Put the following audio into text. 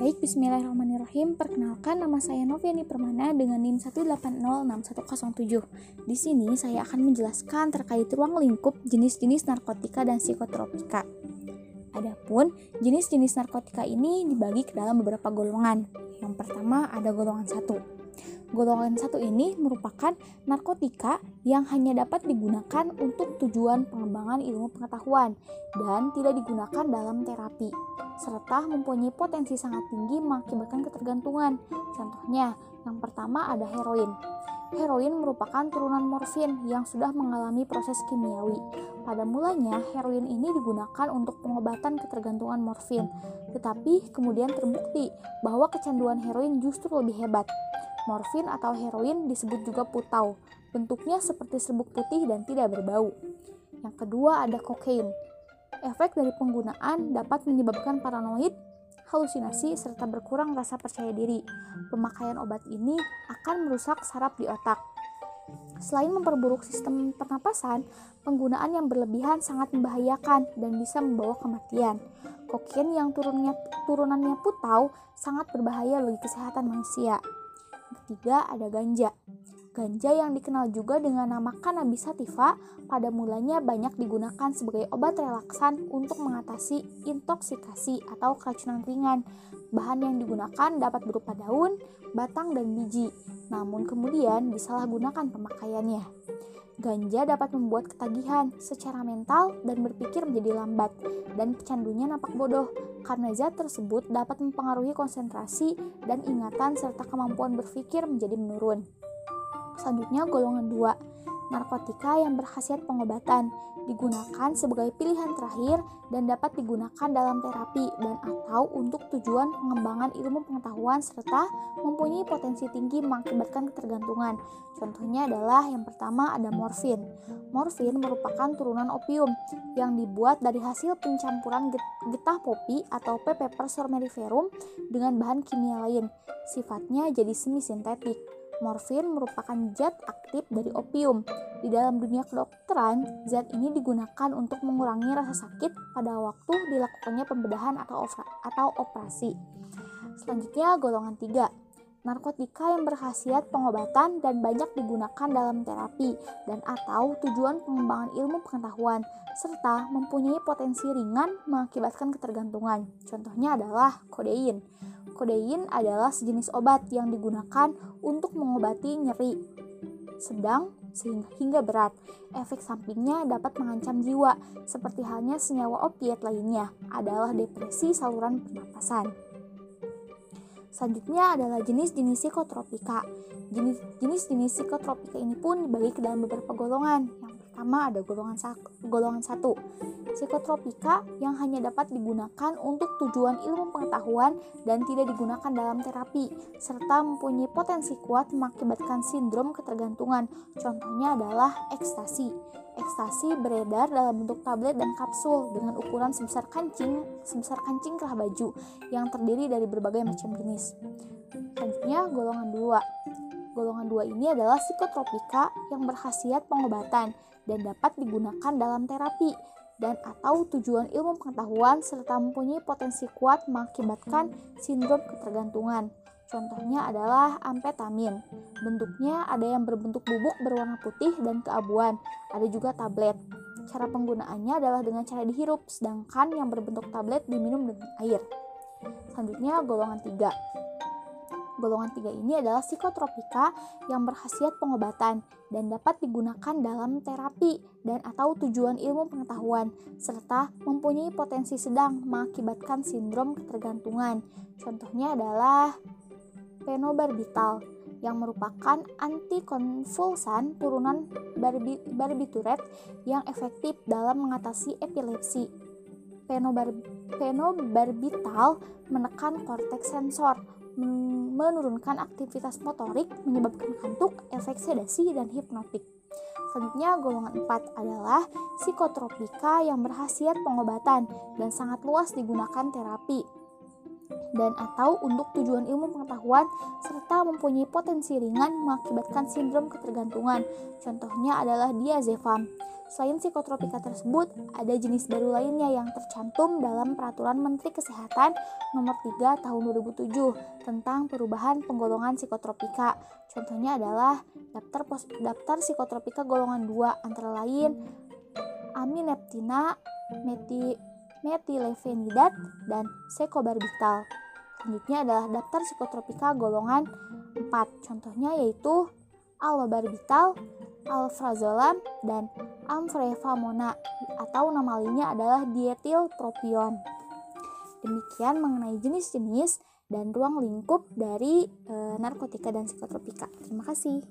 Baik, bismillahirrahmanirrahim. Perkenalkan nama saya Noviani Permana dengan NIM 1806107. Di sini saya akan menjelaskan terkait ruang lingkup jenis-jenis narkotika dan psikotropika. Adapun jenis-jenis narkotika ini dibagi ke dalam beberapa golongan. Yang pertama ada golongan satu. Golongan satu ini merupakan narkotika yang hanya dapat digunakan untuk tujuan pengembangan ilmu pengetahuan dan tidak digunakan dalam terapi, serta mempunyai potensi sangat tinggi mengakibatkan ketergantungan. Contohnya, yang pertama ada heroin. Heroin merupakan turunan morfin yang sudah mengalami proses kimiawi. Pada mulanya, heroin ini digunakan untuk pengobatan ketergantungan morfin, tetapi kemudian terbukti bahwa kecanduan heroin justru lebih hebat. Morfin atau heroin disebut juga putau. Bentuknya seperti serbuk putih dan tidak berbau. Yang kedua ada kokain. Efek dari penggunaan dapat menyebabkan paranoid, halusinasi, serta berkurang rasa percaya diri. Pemakaian obat ini akan merusak saraf di otak. Selain memperburuk sistem pernapasan, penggunaan yang berlebihan sangat membahayakan dan bisa membawa kematian. Kokain yang turunnya, turunannya putau sangat berbahaya bagi kesehatan manusia ketiga ada ganja. Ganja yang dikenal juga dengan nama cannabis sativa pada mulanya banyak digunakan sebagai obat relaksan untuk mengatasi intoksikasi atau keracunan ringan. Bahan yang digunakan dapat berupa daun, batang, dan biji, namun kemudian disalahgunakan pemakaiannya. Ganja dapat membuat ketagihan secara mental dan berpikir menjadi lambat, dan pecandunya nampak bodoh karena zat tersebut dapat mempengaruhi konsentrasi dan ingatan serta kemampuan berpikir menjadi menurun. Selanjutnya golongan 2, narkotika yang berkhasiat pengobatan digunakan sebagai pilihan terakhir dan dapat digunakan dalam terapi dan atau untuk tujuan pengembangan ilmu pengetahuan serta mempunyai potensi tinggi mengakibatkan ketergantungan. Contohnya adalah yang pertama ada morfin. Morfin merupakan turunan opium yang dibuat dari hasil pencampuran getah popi atau P. pepper somniferum dengan bahan kimia lain. Sifatnya jadi semi sintetik. Morfin merupakan zat aktif dari opium. Di dalam dunia kedokteran, zat ini digunakan untuk mengurangi rasa sakit pada waktu dilakukannya pembedahan atau, operasi. Selanjutnya golongan 3 narkotika yang berkhasiat pengobatan dan banyak digunakan dalam terapi dan atau tujuan pengembangan ilmu pengetahuan serta mempunyai potensi ringan mengakibatkan ketergantungan. Contohnya adalah kodein. Kodein adalah sejenis obat yang digunakan untuk mengobati nyeri sedang sehingga hingga berat. Efek sampingnya dapat mengancam jiwa, seperti halnya senyawa opiat lainnya adalah depresi saluran pernapasan. Selanjutnya adalah jenis-jenis psikotropika. Jenis-jenis psikotropika ini pun dibagi ke dalam beberapa golongan. Yang pertama ada golongan golongan satu psikotropika yang hanya dapat digunakan untuk tujuan ilmu pengetahuan dan tidak digunakan dalam terapi serta mempunyai potensi kuat mengakibatkan sindrom ketergantungan. Contohnya adalah ekstasi. Ekstasi beredar dalam bentuk tablet dan kapsul dengan ukuran sebesar kancing sebesar kancing kerah baju yang terdiri dari berbagai macam jenis. Selanjutnya golongan 2 golongan 2 ini adalah psikotropika yang berkhasiat pengobatan dan dapat digunakan dalam terapi dan atau tujuan ilmu pengetahuan serta mempunyai potensi kuat mengakibatkan sindrom ketergantungan. Contohnya adalah amfetamin. Bentuknya ada yang berbentuk bubuk berwarna putih dan keabuan, ada juga tablet. Cara penggunaannya adalah dengan cara dihirup, sedangkan yang berbentuk tablet diminum dengan air. Selanjutnya golongan 3 Golongan 3 ini adalah psikotropika yang berkhasiat pengobatan dan dapat digunakan dalam terapi dan atau tujuan ilmu pengetahuan serta mempunyai potensi sedang mengakibatkan sindrom ketergantungan. Contohnya adalah penobarbital yang merupakan antikonvulsan turunan barbiturat yang efektif dalam mengatasi epilepsi. Penobarbital menekan korteks sensor menurunkan aktivitas motorik, menyebabkan kantuk, efek sedasi, dan hipnotik. Selanjutnya, golongan 4 adalah psikotropika yang berhasiat pengobatan dan sangat luas digunakan terapi. Dan atau untuk tujuan ilmu pengetahuan serta mempunyai potensi ringan mengakibatkan sindrom ketergantungan. Contohnya adalah diazepam. Selain psikotropika tersebut, ada jenis baru lainnya yang tercantum dalam Peraturan Menteri Kesehatan Nomor 3 Tahun 2007 tentang perubahan penggolongan psikotropika. Contohnya adalah daftar daftar psikotropika golongan 2 antara lain amineptina, meti, metilefenidat, dan sekobarbital. Selanjutnya adalah daftar psikotropika golongan 4. Contohnya yaitu alobarbital, alprazolam, dan amfrevamona atau nama lainnya adalah dietilpropion. Demikian mengenai jenis-jenis dan ruang lingkup dari e, narkotika dan psikotropika. Terima kasih.